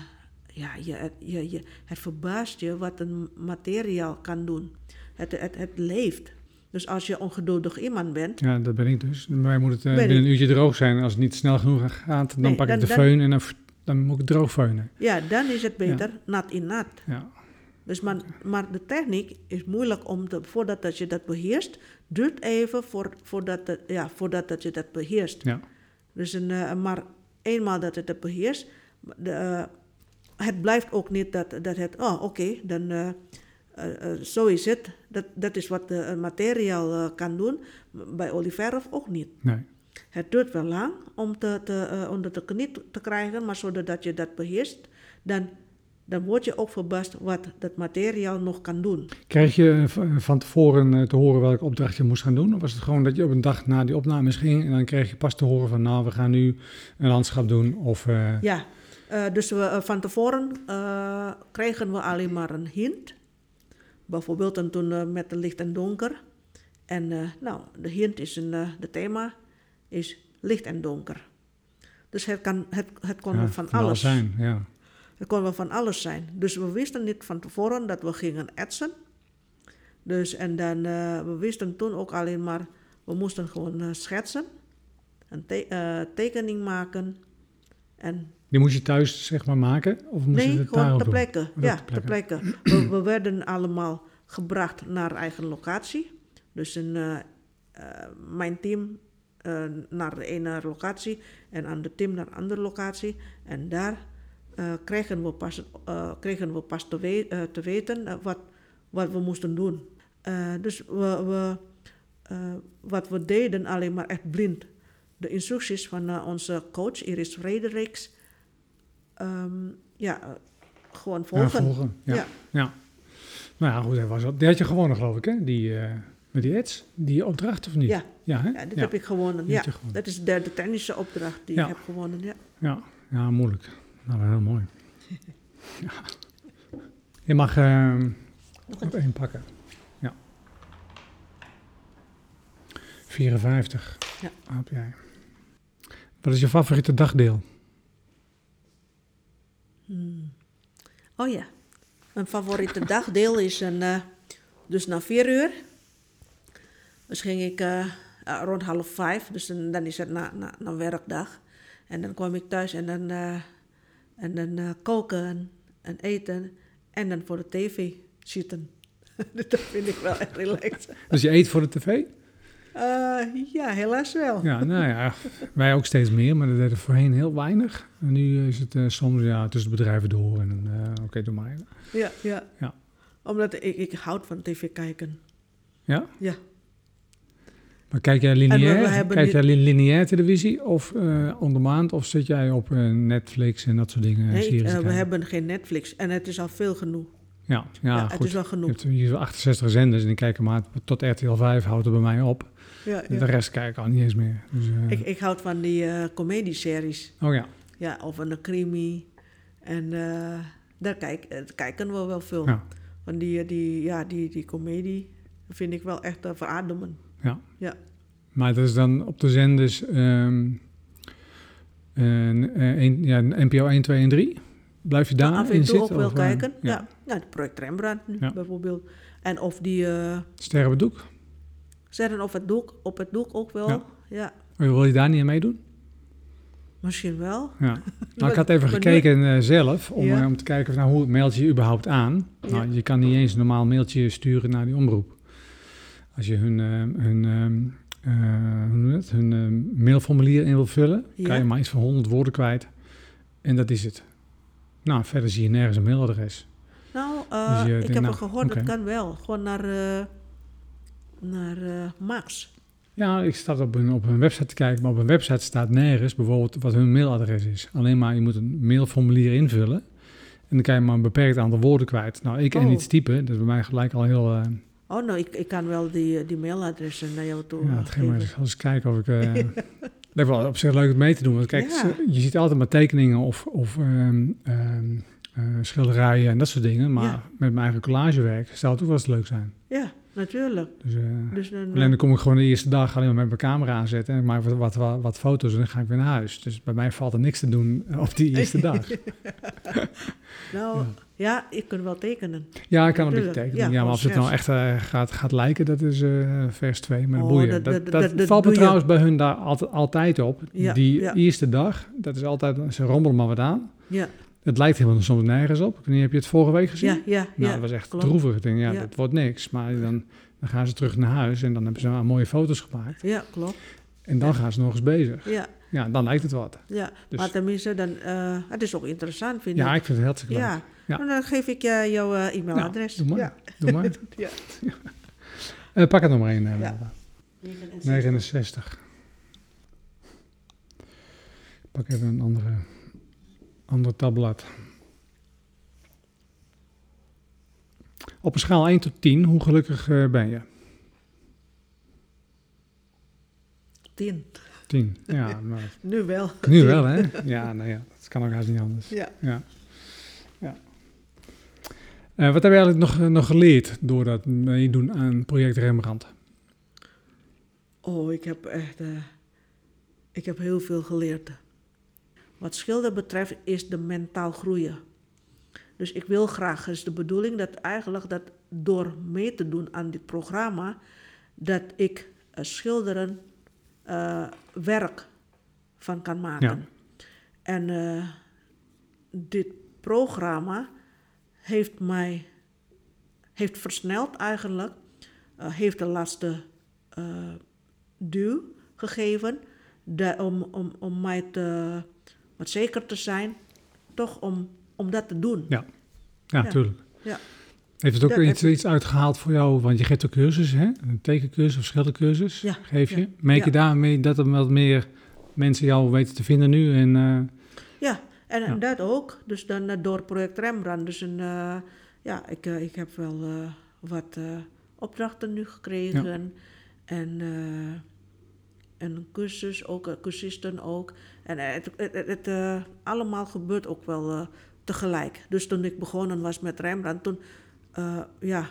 ja, je, je, je, het verbaast je wat een materiaal kan doen. Het, het, het leeft. Dus als je ongeduldig iemand bent... Ja, dat ben ik dus. Mij moet het eh, binnen ik. een uurtje droog zijn. Als het niet snel genoeg gaat, dan Nee, pak dan- ik de dan- föhn en dan, dan moet ik droog feunen. Ja, dan is het beter nat in nat. Ja. Dus maar, maar de techniek is moeilijk om te, voordat dat je dat beheerst, duurt even voor, voordat, dat, ja, voordat dat je dat beheerst. Ja. Dus een, eh, maar eenmaal dat je dat beheerst, de, eh, het blijft ook niet dat, dat het, oh oké, dan eh, zo is het. Dat, dat is wat de materiaal kan doen. Bij olieverf ook niet. Nee. Het duurt wel lang om te, te, onder de knie te- te krijgen, maar zodat je dat beheerst, dan, dan word je ook verbaasd wat dat materiaal nog kan doen. Krijg je van tevoren eh, te horen welke opdracht je moest gaan doen? Of was het gewoon dat je op een dag na die opnames ging en dan kreeg je pas te horen van nou, we gaan nu een landschap doen? Of, eh, Ja, eh, dus we, van tevoren kregen we alleen maar een hint. Bijvoorbeeld en toen met de licht en donker. En nou, de hint is een, de thema is licht en donker. Dus het, kan, het, het kon ja, van kan alles zijn. Ja. Het kon wel van alles zijn. Dus we wisten niet van tevoren dat we gingen etsen. Dus en dan, eh, we wisten toen ook alleen maar, we moesten gewoon eh, schetsen, een te- eh, tekening maken. En Die moest je thuis zeg maar maken? Of moest je nee, het gewoon daarop ter plekke. Oh, Ja, ter plekke. We, [CLEARS THROAT] we werden allemaal gebracht naar eigen locatie. Dus een, mijn team naar de ene locatie en aan de team naar een andere locatie. En daar eh, kregen, we pas, eh, kregen we pas te, we- eh, te weten wat, wat we moesten doen. Eh, dus we, we, eh, wat we deden alleen maar echt blind. De instructies van onze coach Iris Frederiks. ehm, ja, gewoon volgen. Ja, volgen. Ja. Ja. ja. Nou ja, goed, dat was dat. Die had je gewonnen geloof ik, hè? Die, eh, met die ads, die opdracht of niet? Ja. Ja, hè? Ja, dit ja. heb ik gewonnen. Die Ja, gewonnen. dat is de derde technische opdracht die Ja. ik heb gewonnen. Ja. Ja, ja moeilijk. Nou, heel mooi. ja. [LAUGHS] Je mag eh, nog één pakken. Ja. 54 Ja. heb jij. Wat is je favoriete dagdeel? Hmm. Oh ja, mijn favoriete dagdeel is een, eh, dus na vier uur. Dus ging ik eh, eh, rond half vijf, dus dan, dan is het na, na, na werkdag. En dan kwam ik thuis en dan, eh, en dan eh, koken en eten en dan voor de tv zitten. [LAUGHS] dat vind ik wel echt relaxed. Dus je eet voor de tv? Eh, ja, helaas wel. Ja, nou ja, wij ook steeds meer, maar dat deden voorheen heel weinig. En nu is het eh, soms ja, tussen bedrijven door en dan, oké, doe maar. Ja, ja. Ja. Omdat ik, ik houd van tv kijken. Ja? Ja. Maar kijk jij lineair, kijk nu- jij li- lineair televisie of eh on demand of zit jij op eh, Netflix en dat soort dingen? Nee, series eh, we hebben geen Netflix en het is al veel genoeg. Ja, ja, Ja, het goed. is wel Je genoeg. hebt hier zo 68 zenders en ik kijk maar tot RTL 5 houdt er bij mij op. Ja, De rest kijk ik al niet eens meer. Dus, Ik, ik houd van die comedieseries. oh ja, Ja, of een crimi. En daar kijk, kijken we wel veel. ja, Van die, die, ja, die, die comedie vind ik wel echt uh, verademen. Ja. Ja. Maar dat is dan op de zenders ehm, en, eh, een- ja, NPO 1, 2 en 3. Blijf je daar af in en toe zitten? ook wel of, eh, kijken. Ja. ja. Ja. het project Rembrandt nu Ja. bijvoorbeeld. En of die uh, Sterren op het doek? zetten op het doek, op het doek ook wel. Ja. Ja, Wil je daar niet aan meedoen? misschien wel. Ja. Nou, [LAUGHS] ik had even gekeken eh, zelf om, Ja. om te kijken van, nou, hoe meld je je überhaupt aan. Nou, je kan niet eens een normaal mailtje sturen naar die omroep. Als je hun, eh, hun, ehm, eh, hoe het? hun eh, mailformulier in wil vullen, Ja. kan je maar iets van 100 woorden kwijt. En dat is het. Nou, verder zie je nergens een mailadres. Nou, uh, Dus ik heb nou, al gehoord, dat kan wel. Gewoon naar, uh, naar uh, Max. Ja, ik sta op hun, op hun website te kijken, maar op hun website staat nergens bijvoorbeeld wat hun mailadres is. Alleen maar je moet een mailformulier invullen. En dan kan je maar een beperkt aantal woorden kwijt. Nou, ik en Oh. iets typen, dat is bij mij gelijk al heel... Oh, nou, ik, ik kan wel die, die mailadressen naar jou toe ja, uh, het geeft maar eens, kijken of ik... Uh, dat is wel op zich leuk om mee te doen. Want kijk, Ja. je ziet altijd maar tekeningen of, of ehm, ehm, eh, schilderijen en dat soort dingen. Maar Ja. met mijn eigen collagewerk zou het ook wel eens leuk zijn. Ja, natuurlijk. Dus, eh, Dus dan, Alleen dan kom ik gewoon de eerste dag alleen maar met mijn camera aanzetten en ik maak wat, wat, wat, wat foto's en dan ga ik weer naar huis. Dus bij mij valt er niks te doen [LAUGHS] op die eerste dag. [LAUGHS] [LAUGHS] nou, Ja. ja. ik kan wel tekenen. Ja, ik kan een beetje Natuurlijk. tekenen. Ja, Ja, maar als het nou echt eh, gaat, gaat lijken, dat is eh, vers 2. Maar Oh, boeien. dat- Dat, dat- dat, dat- dat valt me je. trouwens bij hun daar altijd, altijd op. Ja, die eerste dag, dat is altijd, ze rommelen maar wat aan. Ja, Het lijkt helemaal soms nergens op. Ik niet, Heb je het vorige week gezien? ja, ja. Nou, ja. dat was echt klopt. droevig. Ik denk, ja, dat wordt niks. Maar dan, dan gaan ze terug naar huis en dan hebben ze mooie foto's gemaakt. Ja, klopt. En dan gaan ze nog eens bezig. Ja, Ja, dan lijkt het wat. ja. Dus- maar tenminste, dan, eh, het is ook interessant, vind Ja, ik. ik vind het hartstikke leuk. Ja, Ja. Nou, dan geef ik je jouw eh, e-mailadres. Nou, doe maar. Ja. Doe maar. [LAUGHS] Ja. Eh, pak het nog maar één. eh, Ja. Laura. 69. Ik pak even een andere, andere tabblad. Op een schaal 1 tot 10, hoe gelukkig eh, ben je? Tien. 10. Ja, [LAUGHS] Nu wel. nu wel hè? [LAUGHS] Ja, nou ja, dat kan ook haast niet anders. Ja. Ja. ja. Eh, wat heb je eigenlijk nog, eh, nog geleerd door dat meedoen aan project Rembrandt? Oh, ik heb echt... ik heb heel veel geleerd. Wat schilder betreft is de mentaal groeien. Dus ik wil graag, is de bedoeling dat eigenlijk dat door mee te doen aan dit programma, dat ik eh, schilderen eh, werk van kan maken. Ja. En eh, dit programma heeft mij, heeft versneld eigenlijk, heeft de laatste duw gegeven om, om, om mij te, wat zeker te zijn, toch om, om dat te doen. Ja, ja, Ja. tuurlijk. Ja. Heeft het ook iets, uitgehaald voor jou? Want je geeft ook cursussen, hè? Een tekencursus of schildercursus Ja, geef je. ja, Merk je daarmee dat er wat meer mensen jou weten te vinden nu? En, eh, Ja, en, dat ook. Dus dan eh, door project Rembrandt. Dus een, eh, ja, ik, ik heb wel wat opdrachten nu gekregen. En, en een cursus, ook eh, cursisten ook. En eh, het, het, eh, allemaal gebeurt ook wel tegelijk. Dus toen ik begonnen was met Rembrandt, toen ja,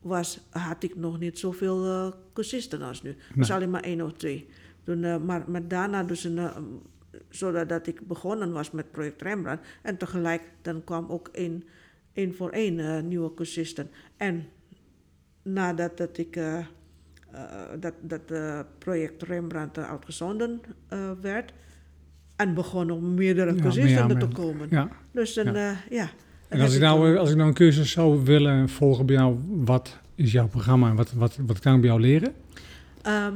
was, had ik nog niet zoveel cursisten als nu. Het was Nee. alleen maar één of twee. Toen, maar, maar daarna dus een, zodat dat ik begonnen was met project Rembrandt. En tegelijk dan kwam ook één, één voor één nieuwe cursisten. En nadat dat ik dat, dat eh, project Rembrandt uh, uitgezonden eh, werd. En begonnen meerdere Ja, cursisten meer te komen. ja, Dus dan, Ja. ja. En als ik, nou, eh, als ik nou een cursus zou willen volgen bij jou, wat is jouw programma en wat, wat, wat kan ik bij jou leren? Ehm,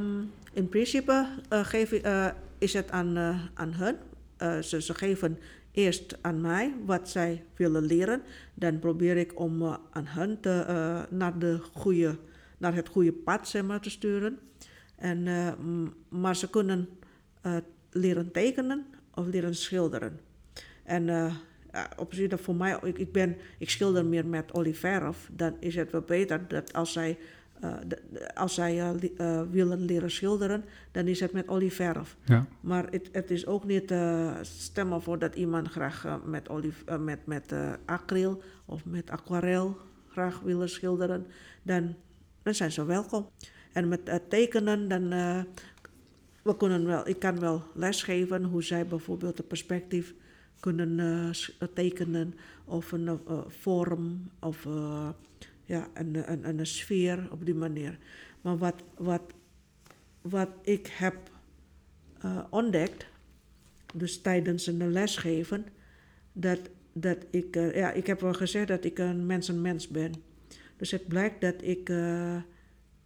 in principe eh, geef eh, is het aan, eh, aan hun. Eh, ze, ze geven eerst aan mij wat zij willen leren. Dan probeer ik om eh, aan hun te, eh, naar, de goede, naar het goede pad zeg maar, te sturen. En, eh, maar ze kunnen eh, leren tekenen of leren schilderen. En eh, op zich, voor mij, ik, ik, ben, ik schilder meer met olieverf. Dan is het wel beter dat als zij, als zij eh, willen leren schilderen, dan is het met olieverf. Ja, Maar het, het is ook niet maar voor dat iemand graag met, olief, met, met acryl of met aquarel graag willen schilderen, dan, dan zijn ze welkom. En met eh, tekenen, dan eh, we kunnen wel, ik kan wel lesgeven hoe zij bijvoorbeeld een perspectief kunnen eh, tekenen of een vorm of ja, een, een, een, sfeer op die manier. Maar wat, wat, wat ik heb ontdekt, dus tijdens een lesgeven, dat, dat ik, ja, ik heb wel gezegd dat ik een mensenmens ben. Dus het blijkt dat ik eh,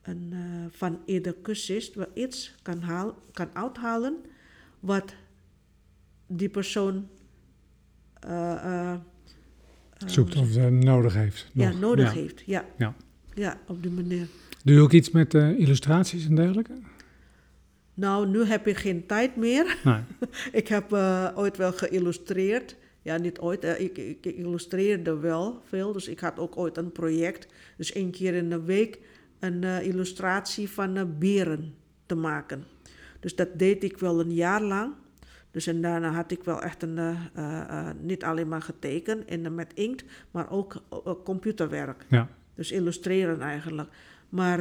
een, eh, van ieder cursist wel iets kan, haal, kan uithalen wat die persoon eh, zoekt of nodig heeft. ja, nodig Ja. heeft. Ja. Ja. ja, op die manier. Doe je ook iets met illustraties en dergelijke? Nou, nu heb ik geen tijd meer. Nee. [LAUGHS] Ik heb ooit wel geïllustreerd. Ja, niet ooit. ik, illustreerde wel veel. Dus ik had ook ooit een project. Dus één keer in de week een eh, illustratie van eh, beren te maken. Dus dat deed ik wel een jaar lang. Dus en daarna had ik wel echt een, eh, niet alleen maar getekend en, met inkt, maar ook computerwerk. Ja, Dus illustreren eigenlijk. Maar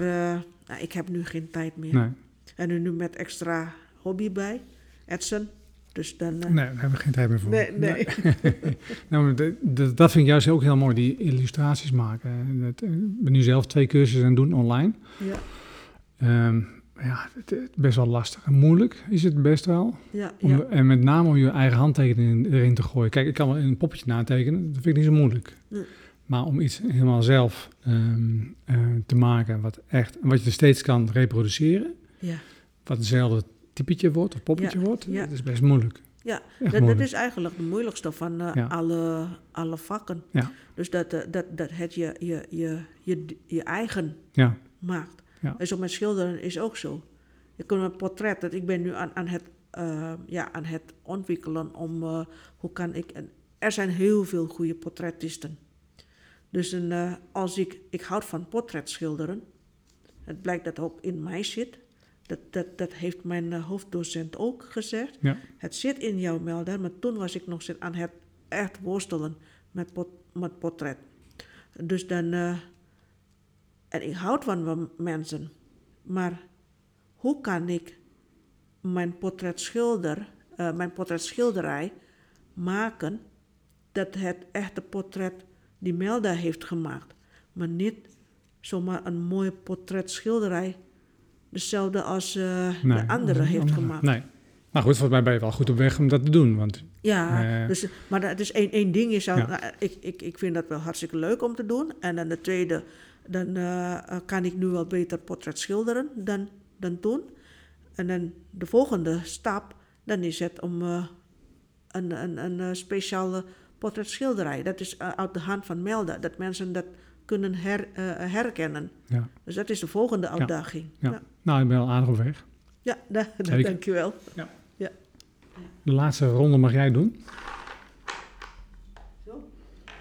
nou, ik heb nu geen tijd meer. nee. En nu, nu met extra hobby bij, etsen. Dus dan... eh, Nee, daar hebben we geen tijd meer voor. nee, nee. [LAUGHS] Nou, de- dat vind ik juist ook heel mooi, die illustraties maken. Eh, Ik ben nu zelf twee cursussen aan het doen online. Ja, Ehm, ja, het is best wel lastig en moeilijk is het best wel. ja, Om, ja. En met name om je eigen handtekening erin te gooien. Kijk, ik kan wel een poppetje natekenen, dat vind ik niet zo moeilijk. Nee. Maar om iets helemaal zelf ehm, eh, te maken wat echt, wat je steeds kan reproduceren, ja. wat hetzelfde typetje wordt of poppetje wordt, dat is best moeilijk. Ja, dat, is eigenlijk de moeilijkste van eh, Ja. alle, alle vakken. Ja. Dus dat, eh, dat, dat het je, je, je, je, je eigen Ja, maakt. En zo met schilderen is ook zo. Je kunt een portret, dat ik ben nu aan, aan, het, eh, ja, aan het ontwikkelen om hoe kan ik. En er zijn heel veel goede portrettisten. Dus een, als ik, ik houd van portretschilderen. Het blijkt dat ook in mij zit. Dat, dat, dat heeft mijn eh, hoofddocent ook gezegd. ja, Het zit in jouw melder, maar toen was ik nog aan het echt worstelen met, pot, met portret. Dus dan, eh, en ik houd van mensen, maar hoe kan ik mijn portretschilder, eh, mijn portretschilderij maken dat het echte portret die Melda heeft gemaakt, maar niet zomaar een mooi portretschilderij, dezelfde als eh, nee. de andere heeft Andere- gemaakt. Nee. Maar goed, volgens mij ben je wel goed op weg om dat te doen. Want Ja, Eh. dus, maar dat is één, één ding. Zou, Ja. nou, ik, ik, ik vind dat wel hartstikke leuk om te doen. En dan de tweede, dan eh, eh, kan ik nu wel beter portret schilderen dan, dan toen. En dan de volgende stap, dan is het om eh, een, een, een eh, speciale portretschilderij. Dat is eh, uit de hand van Melda, dat mensen dat kunnen her, eh, herkennen. ja, Dus dat is de volgende uitdaging. ja. ja, nou, ik ben al aardig op weg. ja da- [LAUGHS] da- Zeker. dankjewel. De laatste ronde mag jij doen. Zo. Eh,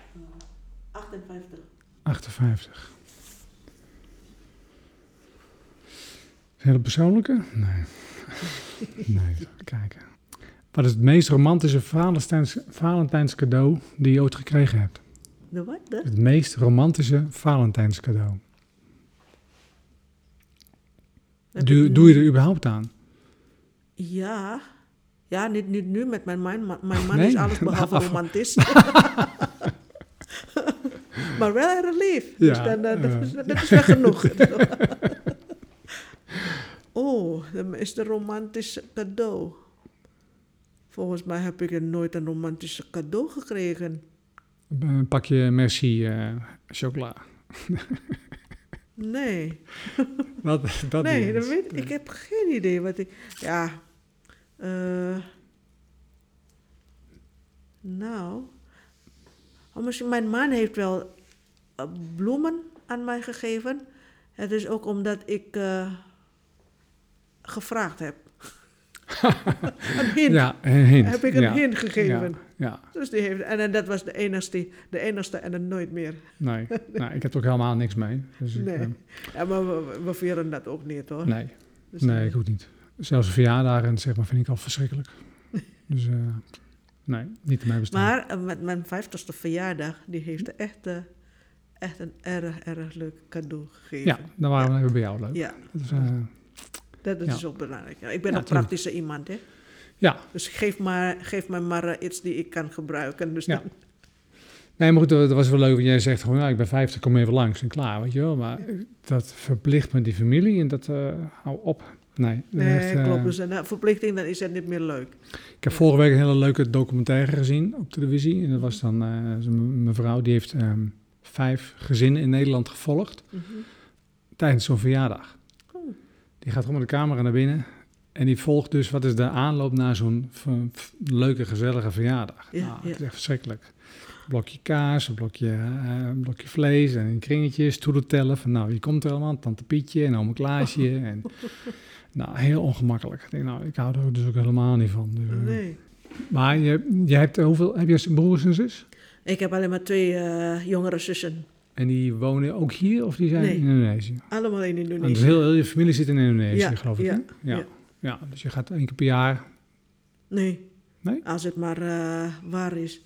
58. 58. Hele persoonlijke? Nee. [LAUGHS] nee, kijken. Wat is het meest romantische Valentijns, Valentijns cadeau die je ooit gekregen hebt? De wat? De? Het meest romantische Valentijns cadeau. Heb Doe, doe je er überhaupt aan? Ja. Ja, niet, niet nu met mijn man. Mijn man Nee? is alles [LAUGHS] behalve Af- romantisch. [LAUGHS] maar wel erg lief. Ja, dus dan, eh, dat, is, dat is wel genoeg. [LAUGHS] oh, dat is de romantische cadeau. Volgens mij heb ik er nooit een romantische cadeau gekregen. Een pakje Merci eh, chocola. Nee, [LAUGHS] Dat, dat nee, dat weet, ik heb geen idee wat ik... Ja, eh, nou... Oh, mijn man heeft wel eh, bloemen aan mij gegeven. Het is ook omdat ik gevraagd heb. [LAUGHS] een hint. Ja, een hint. Heb ik een ja. hint gegeven. Ja, ja, Dus die heeft, en, en dat was de enigste, de enigste en dan nooit meer. nee. [LAUGHS] nou, ik heb er ook helemaal niks mee. Dus ik, Nee. eh, Ja, maar we, we vieren dat ook niet hoor. nee, Dus, nee, eh, ik ook niet. Zelfs verjaardagen zeg maar, vind ik al verschrikkelijk. [LAUGHS] Dus eh, nee, niet te mij bestaan. Maar met mijn vijftigste verjaardag, die heeft echt, eh, echt een erg, erg leuk cadeau gegeven. ja, dan waren we even bij jou leuk. Ja, Dat is, dat is Ja. ook belangrijk. Ik ben Ja, een praktische iemand, hè. Ja, Dus geef, maar, geef me maar eh, iets die ik kan gebruiken. Dus Ja. dan- Nee, maar goed, dat was wel leuk. Want jij zegt gewoon, ja, ik ben 50, kom even langs en klaar, weet je wel. Maar dat verplicht me die familie en dat, eh, hou op. Nee, nee, echt, eh, klopt. Dus een verplichting, dan is het niet meer leuk. Ik heb vorige week een hele leuke documentaire gezien op televisie. En dat was dan eh, een mevrouw die heeft ehm, vijf gezinnen in Nederland gevolgd Mhm. tijdens zo'n verjaardag. Oh. Die gaat gewoon met de camera naar binnen en die volgt dus wat is de aanloop naar zo'n leuke, gezellige verjaardag. Ja, nou. Het is echt verschrikkelijk. Blokje kaas, een blokje, eh, een blokje vlees en in kringetjes, toetellen van nou, wie komt er allemaal? Tante Pietje en oma Klaasje. [LAUGHS] En, nou, heel ongemakkelijk. Ik denk, nou, ik hou er dus ook helemaal niet van. Dus, eh, Nee. maar je, je hebt hoeveel, heb je broers en zus? Ik heb alleen maar twee eh, jongere zussen. En die wonen ook hier of die zijn Nee. in Indonesië? Allemaal in Ah, dus Indonesië. heel, heel je familie zit in Indonesië, Ja, geloof ik. Ja. ja. Ja. dus je gaat één keer per jaar. Nee. Nee? Als het maar eh, waar is.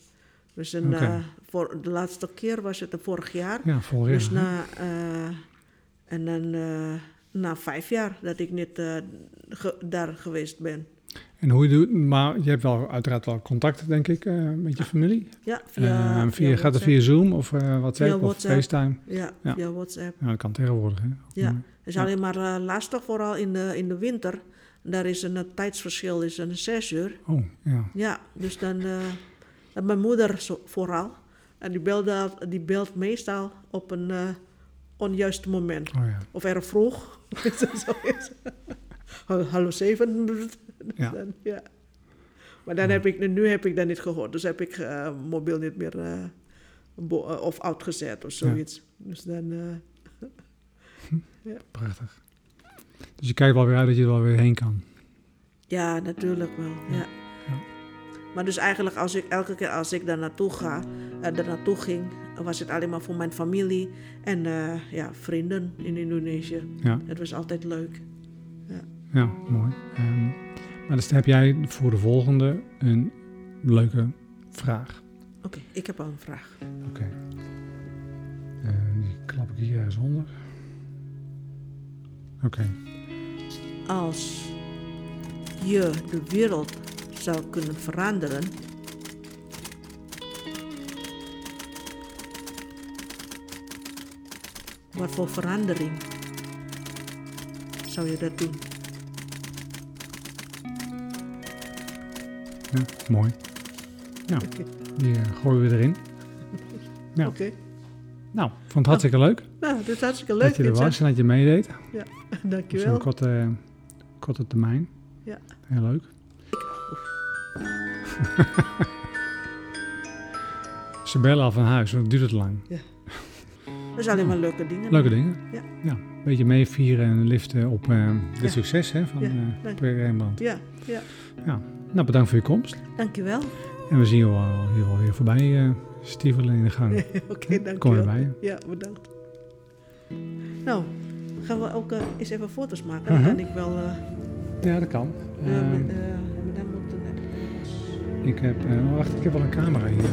Dus een, eh, voor de laatste keer was het vorig jaar. Ja, vorig jaar. Dus na, eh, en dan na vijf jaar dat ik niet ge- daar geweest ben. En hoe je doet, maar je hebt wel uiteraard wel contact, denk ik, met je familie. Ja, via, via, gaat het WhatsApp. via Zoom of eh, WhatsApp Via of WhatsApp. FaceTime? Ja, Ja. via WhatsApp. Ja, dat kan tegenwoordig, hè? Ja. Het is Ja. alleen maar lastig, vooral in de, in de winter. Daar is een, eh, tijdsverschil, is een zes uur. Oh, ja. Ja, dus dan... en mijn moeder zo, vooral. En die belt, die belt meestal op een eh, onjuist moment. Oh, ja. Of erg vroeg. [LAUGHS] Hallo zeven. Ja. [LAUGHS] Dan, ja. Maar dan heb ik, nu heb ik dat niet gehoord. Dus heb ik eh, mobiel niet meer of uitgezet of zoiets. Dus dan... [LAUGHS] Prachtig. Dus je kijkt wel weer uit dat je er wel weer heen kan. ja, natuurlijk wel. Ja. Ja. Maar dus eigenlijk als ik, elke keer als ik daar naartoe ga, eh, daar naartoe ging, was het alleen maar voor mijn familie en eh, ja, vrienden in Indonesië. Ja, Het was altijd leuk. ja mooi. Ehm, maar dus heb jij voor de volgende een leuke vraag. Oké, ik heb al een vraag. Oké. Eh, die klap ik hier ergens onder. Oké. Als je de wereld zou kunnen veranderen, wat voor verandering zou je dat doen? Ja, mooi. Ja, die eh, gooien we erin. Ja. [LAUGHS] Oké. Nou, vond het hartstikke leuk Nou, dit is hartstikke leuk. dat je er was en dat je meedeed. zeg. Op zo'n Dankjewel. korte, korte termijn. Ja. Heel leuk. [LAUGHS] Ze bellen al van huis, want duurt het lang. Dat is alleen maar leuke dingen. Leuke dingen. Ja. Een beetje meevieren en liften op eh dit Ja. succes hè, van Ja, eh dank. Project Rembrandt. Ja, ja. Nou, bedankt voor je komst. Dankjewel. En we zien je wel hier wel weer voorbij uh, stiefelen in de gang. [LAUGHS] Oké, dankjewel. Kom weer bij je. Ja, bedankt. Nou, gaan we ook eh, eens even foto's maken. Dan Mhm. kan ik wel... eh Ja, dat kan. eh, Ehm, met, eh, net. ik heb, eh, wacht, ik heb wel een camera hier.